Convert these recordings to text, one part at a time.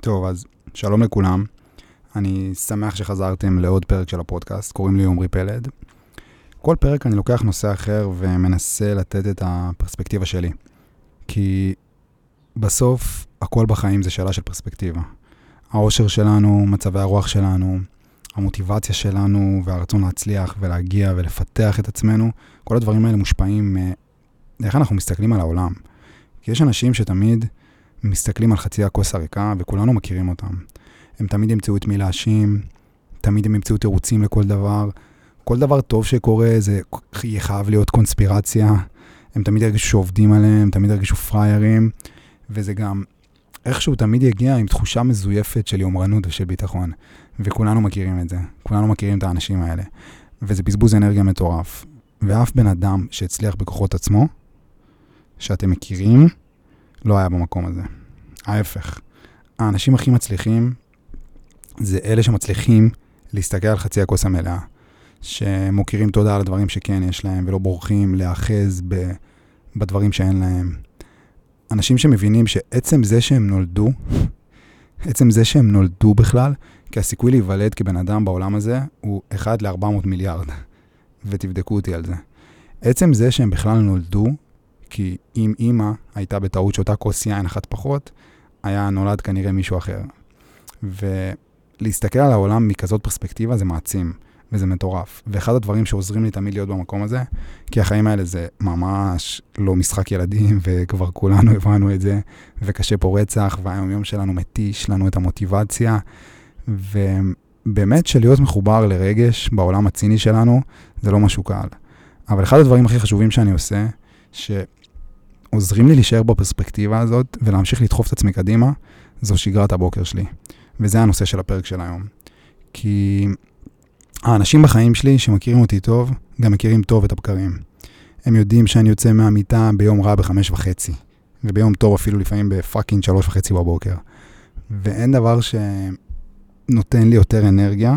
טוב, אז שלום לכולם. אני שמח שחזרתם לעוד פרק של הפודקאסט, קוראים לי עמרי פלד. כל פרק אני לוקח נושא אחר ומנסה לתת את הפרספקטיבה שלי. כי בסוף, הכל בחיים זה שאלה של פרספקטיבה. האושר שלנו, מצבי הרוח שלנו, המוטיבציה שלנו והרצון להצליח ולהגיע ולפתח את עצמנו, כל הדברים האלה מושפעים מאיך אנחנו מסתכלים על העולם. כי יש אנשים שתמיד מסתכלים על חצי הכוס הריקה, וכולנו מכירים אותם. הם תמיד ימצאו את מי להאשים, תמיד הם ימצאו תירוצים לכל דבר. כל דבר טוב שקורה, זה יהיה חייב להיות קונספירציה. הם תמיד ירגישו שעובדים עליהם, הם תמיד ירגישו פריירים, וזה גם איכשהו תמיד יגיע עם תחושה מזויפת של יומרנות ושל ביטחון. וכולנו מכירים את זה, כולנו מכירים את האנשים האלה. וזה בזבוז אנרגיה מטורף. ואף בן אדם שהצליח בכוחות עצמו, שאתם מכירים, לא היה במקום הזה. ההפך. האנשים הכי מצליחים זה אלה שמצליחים להסתכל על חצי הכוס המלאה, שמוקירים תודה על הדברים שכן יש להם, ולא בורחים להאחז ב, בדברים שאין להם. אנשים שמבינים שעצם זה שהם נולדו, עצם זה שהם נולדו בכלל, כי הסיכוי להיוולד כבן אדם בעולם הזה הוא 1 ל-400 מיליארד, ותבדקו אותי על זה. עצם זה שהם בכלל נולדו, כי אם אימא הייתה בטעות שאותה כוס יין אחת פחות, היה נולד כנראה מישהו אחר. ולהסתכל על העולם מכזאת פרספקטיבה זה מעצים, וזה מטורף. ואחד הדברים שעוזרים לי תמיד להיות במקום הזה, כי החיים האלה זה ממש לא משחק ילדים, וכבר כולנו הבנו את זה, וקשה פה רצח, והיום-יום שלנו מתיש לנו את המוטיבציה, ובאמת שלהיות מחובר לרגש בעולם הציני שלנו, זה לא משהו קל. אבל אחד הדברים הכי חשובים שאני עושה, ש... עוזרים לי להישאר בפרספקטיבה הזאת ולהמשיך לדחוף את עצמי קדימה, זו שגרת הבוקר שלי. וזה הנושא של הפרק של היום. כי האנשים בחיים שלי שמכירים אותי טוב, גם מכירים טוב את הבקרים. הם יודעים שאני יוצא מהמיטה ביום רע בחמש וחצי, וביום טוב אפילו לפעמים בפאקינג שלוש וחצי בבוקר. ואין דבר שנותן לי יותר אנרגיה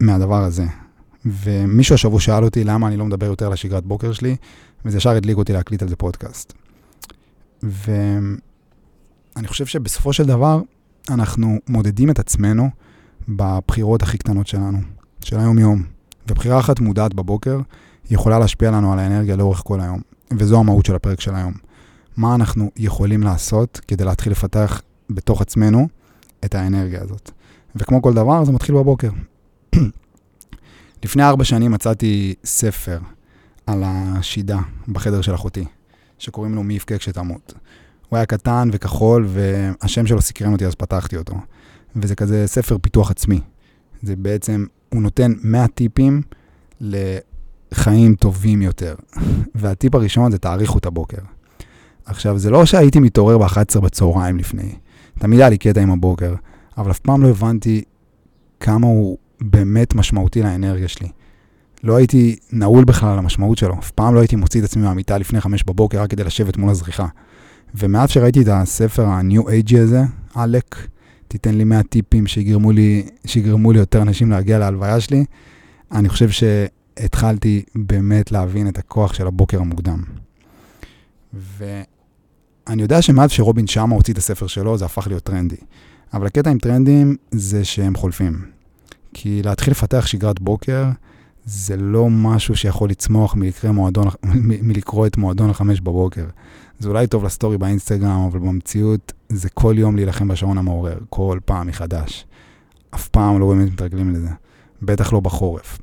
מהדבר הזה. ומישהו השבוע שאל אותי למה אני לא מדבר יותר על השגרת בוקר שלי, וזה ישר הדליק אותי להקליט על זה פודקאסט. ואני חושב שבסופו של דבר, אנחנו מודדים את עצמנו בבחירות הכי קטנות שלנו, של היום-יום. ובחירה אחת מודעת בבוקר יכולה להשפיע לנו על האנרגיה לאורך כל היום. וזו המהות של הפרק של היום. מה אנחנו יכולים לעשות כדי להתחיל לפתח בתוך עצמנו את האנרגיה הזאת. וכמו כל דבר, זה מתחיל בבוקר. לפני ארבע שנים מצאתי ספר על השידה בחדר של אחותי. שקוראים לו מי יבכה כשתמות. הוא היה קטן וכחול, והשם שלו סקרן אותי, אז פתחתי אותו. וזה כזה ספר פיתוח עצמי. זה בעצם, הוא נותן 100 טיפים לחיים טובים יותר. והטיפ הראשון זה תאריכו את הבוקר. עכשיו, זה לא שהייתי מתעורר ב-11 בצהריים לפני. תמיד היה לי קטע עם הבוקר, אבל אף פעם לא הבנתי כמה הוא באמת משמעותי לאנרגיה שלי. לא הייתי נעול בכלל על המשמעות שלו. אף פעם לא הייתי מוציא את עצמי מהמיטה לפני חמש בבוקר רק כדי לשבת מול הזריחה. ומאז שראיתי את הספר ה-New Age הזה, עלק, תיתן לי 100 טיפים שיגרמו לי, שיגרמו לי יותר אנשים להגיע להלוויה שלי, אני חושב שהתחלתי באמת להבין את הכוח של הבוקר המוקדם. ואני יודע שמאז שרובין שמה הוציא את הספר שלו, זה הפך להיות טרנדי. אבל הקטע עם טרנדים זה שהם חולפים. כי להתחיל לפתח שגרת בוקר, זה לא משהו שיכול לצמוח מועדון, מלקרוא את מועדון החמש בבוקר. זה אולי טוב לסטורי באינסטגרם, אבל במציאות זה כל יום להילחם בשעון המעורר, כל פעם מחדש. אף פעם לא באמת מתרגלים לזה, בטח לא בחורף.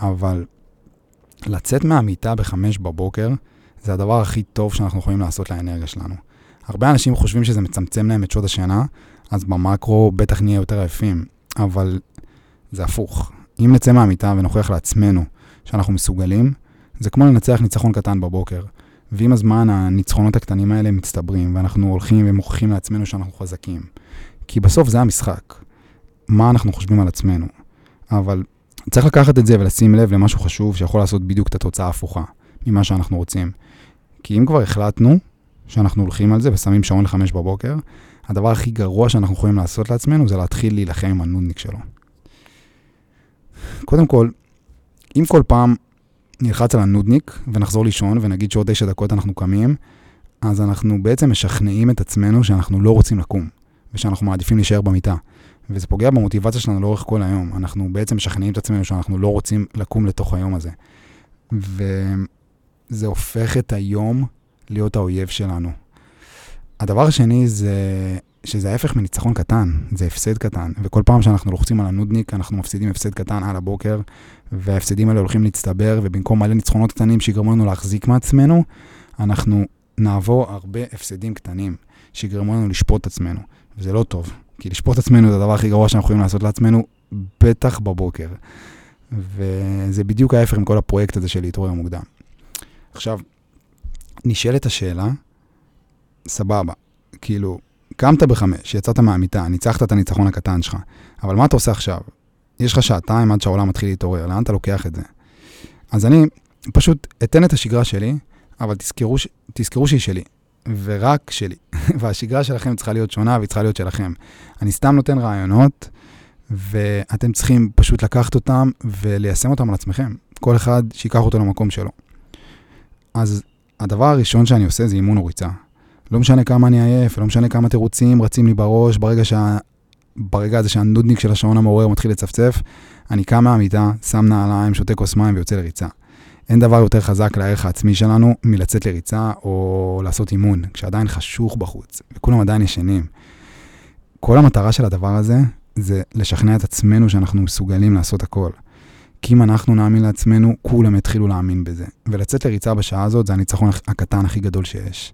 אבל לצאת מהמיטה בחמש בבוקר, זה הדבר הכי טוב שאנחנו יכולים לעשות לאנרגיה שלנו. הרבה אנשים חושבים שזה מצמצם להם את שעות השינה, אז במקרו בטח נהיה יותר עייפים, אבל זה הפוך. אם נצא מהמיטה ונוכיח לעצמנו שאנחנו מסוגלים, זה כמו לנצח ניצחון קטן בבוקר. ועם הזמן הניצחונות הקטנים האלה מצטברים, ואנחנו הולכים ומוכיחים לעצמנו שאנחנו חזקים. כי בסוף זה המשחק. מה אנחנו חושבים על עצמנו. אבל צריך לקחת את זה ולשים לב למשהו חשוב שיכול לעשות בדיוק את התוצאה ההפוכה ממה שאנחנו רוצים. כי אם כבר החלטנו שאנחנו הולכים על זה ושמים שעון לחמש בבוקר, הדבר הכי גרוע שאנחנו יכולים לעשות לעצמנו זה להתחיל להילחם עם הנודניק שלו. קודם כל, אם כל פעם נלחץ על הנודניק ונחזור לישון ונגיד שעוד תשע דקות אנחנו קמים, אז אנחנו בעצם משכנעים את עצמנו שאנחנו לא רוצים לקום. ושאנחנו מעדיפים להישאר במיטה. וזה פוגע במוטיבציה שלנו לאורך כל היום. אנחנו בעצם משכנעים את עצמנו שאנחנו לא רוצים לקום לתוך היום הזה. וזה הופך את היום להיות האויב שלנו. הדבר השני זה שזה ההפך מניצחון קטן, זה הפסד קטן, וכל פעם שאנחנו לוחצים על הנודניק, אנחנו מפסידים הפסד קטן על הבוקר, וההפסדים האלה הולכים להצטבר, ובמקום מלא ניצחונות קטנים שיגרמו לנו להחזיק מעצמנו, אנחנו נעבור הרבה הפסדים קטנים, שיגרמו לנו לשפוט את עצמנו, וזה לא טוב, כי לשפוט את עצמנו זה הדבר הכי גרוע שאנחנו יכולים לעשות לעצמנו, בטח בבוקר. וזה בדיוק ההפך עם כל הפרויקט הזה של להתעורר מוקדם. עכשיו, נשאלת השאלה, סבבה, כאילו, קמת בחמש, יצאת מהמיטה, ניצחת את הניצחון הקטן שלך, אבל מה אתה עושה עכשיו? יש לך שעתיים עד שהעולם מתחיל להתעורר, לאן אתה לוקח את זה? אז אני פשוט אתן את השגרה שלי, אבל תזכרו, תזכרו שהיא שלי, ורק שלי. והשגרה שלכם צריכה להיות שונה והיא צריכה להיות שלכם. אני סתם נותן רעיונות, ואתם צריכים פשוט לקחת אותם וליישם אותם על עצמכם. כל אחד שיקח אותו למקום שלו. אז הדבר הראשון שאני עושה זה אימון או ריצה. לא משנה כמה אני עייף, לא משנה כמה תירוצים רצים לי בראש, ברגע, שה... ברגע הזה שהנודניק של השעון המעורר מתחיל לצפצף, אני קם מהמיטה, שם נעליים, שותה כוס מים ויוצא לריצה. אין דבר יותר חזק לערך העצמי שלנו מלצאת לריצה או לעשות אימון, כשעדיין חשוך בחוץ, וכולם עדיין ישנים. כל המטרה של הדבר הזה זה לשכנע את עצמנו שאנחנו מסוגלים לעשות הכל. כי אם אנחנו נאמין לעצמנו, כולם יתחילו להאמין בזה. ולצאת לריצה בשעה הזאת זה הניצחון הקטן הכי גדול שיש.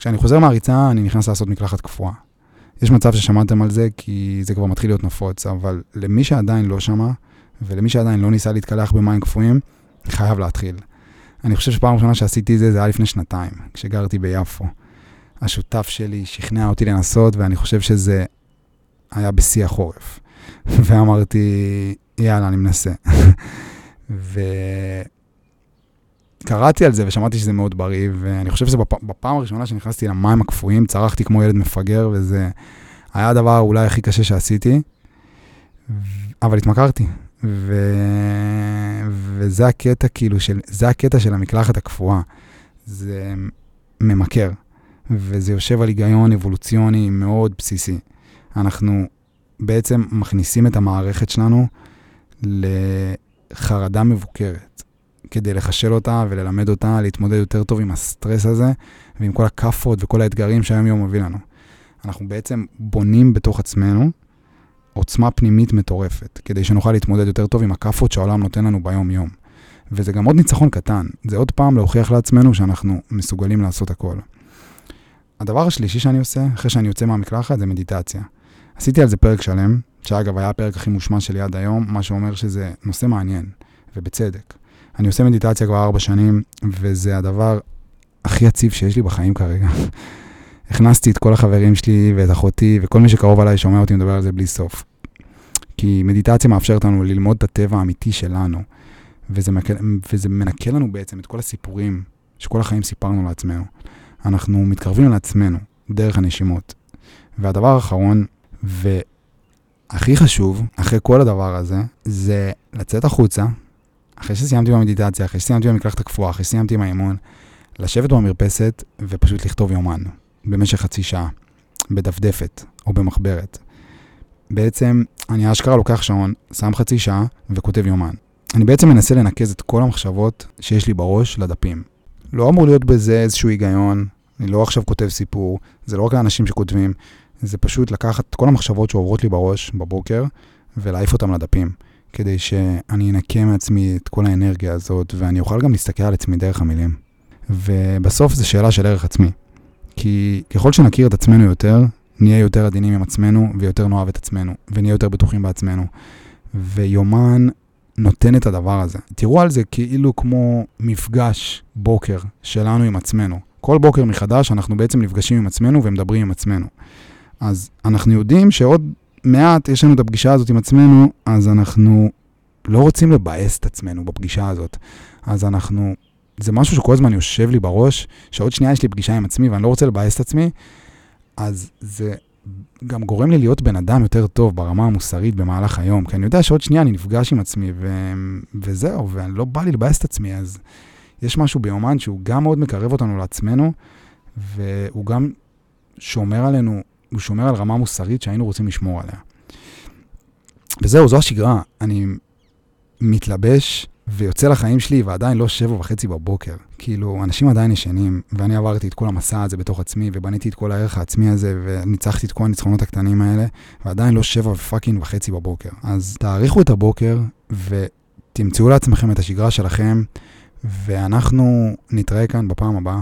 כשאני חוזר מהריצה, אני נכנס לעשות מקלחת קפואה. יש מצב ששמעתם על זה, כי זה כבר מתחיל להיות נפוץ, אבל למי שעדיין לא שמע, ולמי שעדיין לא ניסה להתקלח במים קפואים, חייב להתחיל. אני חושב שפעם ראשונה שעשיתי זה, זה היה לפני שנתיים, כשגרתי ביפו. השותף שלי שכנע אותי לנסות, ואני חושב שזה היה בשיא החורף. ואמרתי, יאללה, אני מנסה. ו... קראתי על זה ושמעתי שזה מאוד בריא, ואני חושב שזה בפ... בפעם הראשונה שנכנסתי למים הקפואים, צרחתי כמו ילד מפגר, וזה היה הדבר אולי הכי קשה שעשיתי, אבל התמכרתי. ו... וזה הקטע, כאילו, של... זה הקטע של המקלחת הקפואה. זה ממכר, וזה יושב על היגיון אבולוציוני מאוד בסיסי. אנחנו בעצם מכניסים את המערכת שלנו לחרדה מבוקרת. כדי לחשל אותה וללמד אותה להתמודד יותר טוב עם הסטרס הזה ועם כל הכאפות וכל האתגרים שהיום יום מביא לנו. אנחנו בעצם בונים בתוך עצמנו עוצמה פנימית מטורפת, כדי שנוכל להתמודד יותר טוב עם הכאפות שהעולם נותן לנו ביום-יום. וזה גם עוד ניצחון קטן, זה עוד פעם להוכיח לעצמנו שאנחנו מסוגלים לעשות הכל. הדבר השלישי שאני עושה, אחרי שאני יוצא מהמקלחת, זה מדיטציה. עשיתי על זה פרק שלם, שאגב היה הפרק הכי מושמע שלי עד היום, מה שאומר שזה נושא מעניין, ובצדק. אני עושה מדיטציה כבר ארבע שנים, וזה הדבר הכי יציב שיש לי בחיים כרגע. הכנסתי את כל החברים שלי ואת אחותי, וכל מי שקרוב עליי שומע אותי מדבר על זה בלי סוף. כי מדיטציה מאפשרת לנו ללמוד את הטבע האמיתי שלנו, וזה, מקל, וזה מנקה לנו בעצם את כל הסיפורים שכל החיים סיפרנו לעצמנו. אנחנו מתקרבים לעצמנו דרך הנשימות. והדבר האחרון, והכי חשוב, אחרי כל הדבר הזה, זה לצאת החוצה, אחרי שסיימתי במדיטציה, אחרי שסיימתי במקלחת הקפואה, אחרי שסיימתי עם האימון, לשבת במרפסת ופשוט לכתוב יומן במשך חצי שעה, בדפדפת או במחברת. בעצם אני אשכרה לוקח שעון, שם חצי שעה וכותב יומן. אני בעצם מנסה לנקז את כל המחשבות שיש לי בראש לדפים. לא אמור להיות בזה איזשהו היגיון, אני לא עכשיו כותב סיפור, זה לא רק האנשים שכותבים, זה פשוט לקחת את כל המחשבות שעוברות לי בראש בבוקר ולהעיף אותם לדפים. כדי שאני אנקה מעצמי את כל האנרגיה הזאת, ואני אוכל גם להסתכל על עצמי דרך המילים. ובסוף זו שאלה של ערך עצמי. כי ככל שנכיר את עצמנו יותר, נהיה יותר עדינים עם עצמנו, ויותר נאהב את עצמנו, ונהיה יותר בטוחים בעצמנו. ויומן נותן את הדבר הזה. תראו על זה כאילו כמו מפגש בוקר שלנו עם עצמנו. כל בוקר מחדש אנחנו בעצם נפגשים עם עצמנו ומדברים עם עצמנו. אז אנחנו יודעים שעוד מעט יש לנו את הפגישה הזאת עם עצמנו, אז אנחנו לא רוצים לבאס את עצמנו בפגישה הזאת. אז אנחנו, זה משהו שכל הזמן יושב לי בראש, שעוד שנייה יש לי פגישה עם עצמי ואני לא רוצה לבאס את עצמי, אז זה גם גורם לי להיות בן אדם יותר טוב ברמה המוסרית במהלך היום, כי אני יודע שעוד שנייה אני נפגש עם עצמי ו... וזהו, ואני לא בא לי לבאס את עצמי, אז יש משהו ביומן שהוא גם מאוד מקרב אותנו לעצמנו, והוא גם שומר עלינו הוא שומר על רמה מוסרית שהיינו רוצים לשמור עליה. וזהו, זו השגרה. אני מתלבש ויוצא לחיים שלי ועדיין לא שבע וחצי בבוקר. כאילו, אנשים עדיין ישנים, ואני עברתי את כל המסע הזה בתוך עצמי, ובניתי את כל הערך העצמי הזה, וניצחתי את כל הניצחונות הקטנים האלה, ועדיין לא שבע ופאקינג וחצי בבוקר. אז תעריכו את הבוקר, ותמצאו לעצמכם את השגרה שלכם, ואנחנו נתראה כאן בפעם הבאה.